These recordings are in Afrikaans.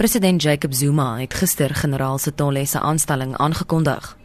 President Jacob Zuma het gister generaal Sithole se aanstelling aangekondig.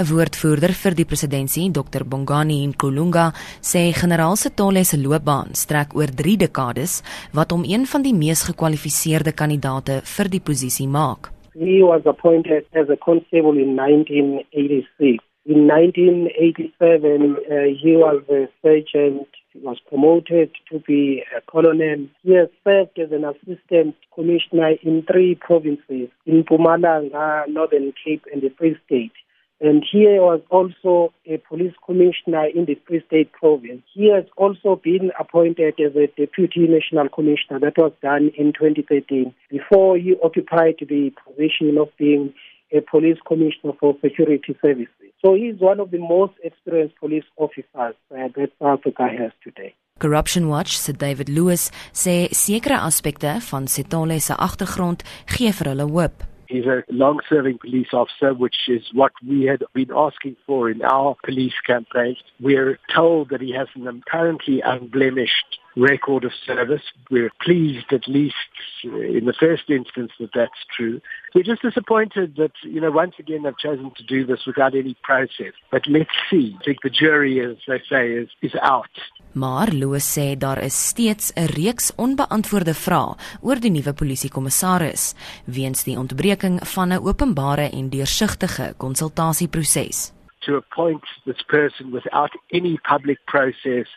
'n Woordvoerder vir die presidentskap, Dr Bongani Nkulunga, sê generaal Sithole se loopbaan strek oor 3 dekades wat hom een van die mees gekwalifiseerde kandidaate vir die posisie maak. He was appointed as a constable in 1986. In 1987, uh, he was a sergeant was promoted to be a colonel. He has served as an assistant commissioner in three provinces, in Pumalanga, Northern Cape, and the Free State. And he was also a police commissioner in the Free State province. He has also been appointed as a deputy national commissioner. That was done in 2013 before he occupied the position of being a police commissioner for security services. So he's one of the most experienced police officers uh, that South Africa has today. Corruption Watch se David Lewis sê sekere aspekte van Sithole se agtergrond gee vir hulle hoop. He's a long-serving police officer, which is what we had been asking for in our police campaign. We're told that he has an currently unblemished record of service. We're pleased, at least in the first instance, that that's true. We're just disappointed that, you know, once again they've chosen to do this without any process. But let's see. I think the jury, as they say, is, is out. Maar Loos sê daar is steeds 'n reeks onbeantwoorde vrae oor die nuwe polisiekommissaris weens die ontbreking van 'n openbare en deursigtige konsultasieproses. To appoint this person without any public process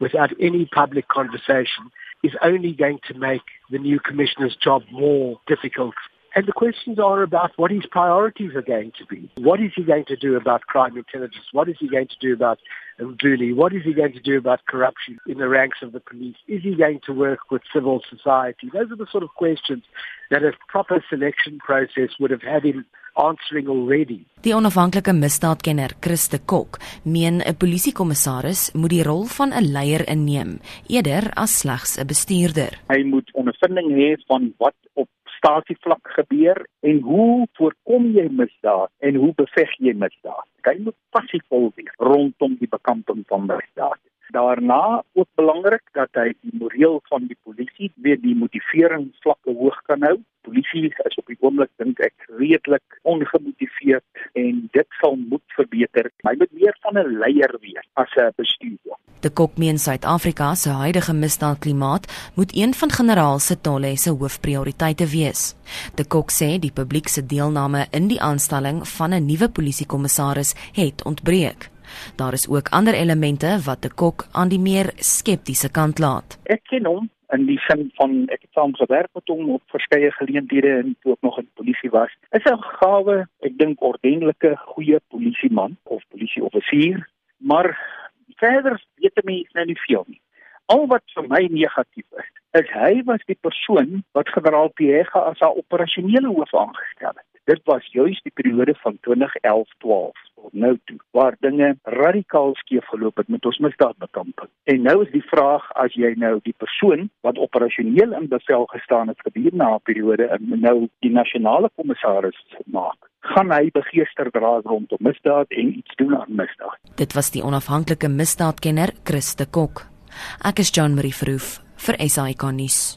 without any public conversation is only going to make the new commissioner's job more difficult. And the questions are about what his priorities are going to be. What is he going to do about crime intelligence? What is he going to do about Mbuli? What is he going to do about corruption in the ranks of the police? Is he going to work with civil society? Those are the sort of questions that a proper selection process would have had him answering already. Die onafhanklike misdaadkenner Chris de Kok meen 'n polisiekommissaris moet die rol van 'n leier inneem eerder as slegs 'n bestuurder. Hy moet ondervinding hê van wat op stasievlak gebeur en hoe voorkom jy misdaad en hoe beveg jy misdaad. Hy moet passievol wees rondom die bekamping van misdaad. Daarna ook belangrik dat hy die moreel van die polisie, weet die motivering vlakke hoog kan hou polisie is op die oomblik dink ek redelik ongemotiveerd en dit sal moet verbeter. Hy moet meer van 'n leier wees as 'n bestuurder. De Kok meen Suid-Afrika se huidige misdaadklimaat moet een van generaal Sithole se hoofprioriteite wees. De Kok sê die publiek se deelname in die aanstelling van 'n nuwe polisiekommissaris het ontbreek. Daar is ook ander elemente wat De Kok aan die meer skeptiese kant laat. Ek ken hom in die sin van ek het saam gewerk met hom op verskeie geleenthede en ook nog in polisie was. Is 'n gawe, ek dink ordentlike goeie polisieman of polisieoffisier, maar verder weet mense nou nie veel nie. Al wat vir my negatief is, is hy was die persoon wat generaal Piega as haar operasionele hoof aangestel het. Dit was juis die periode van 2011-12 tot nou toe waar dinge radikaal skeef geloop het met ons misdaadbekamping. En nou is die vraag as jy nou die persoon wat operasioneel in bevel gestaan het gedurende 'n periode en nou die nasionale kommissaris maak, gaan hy begeester dra rondom misdaad en iets doen aan misdaad. Dit was die onafhanklike misdaadkenner Christe Kok. Ek is John Marie Verhoef vir SAK nuus.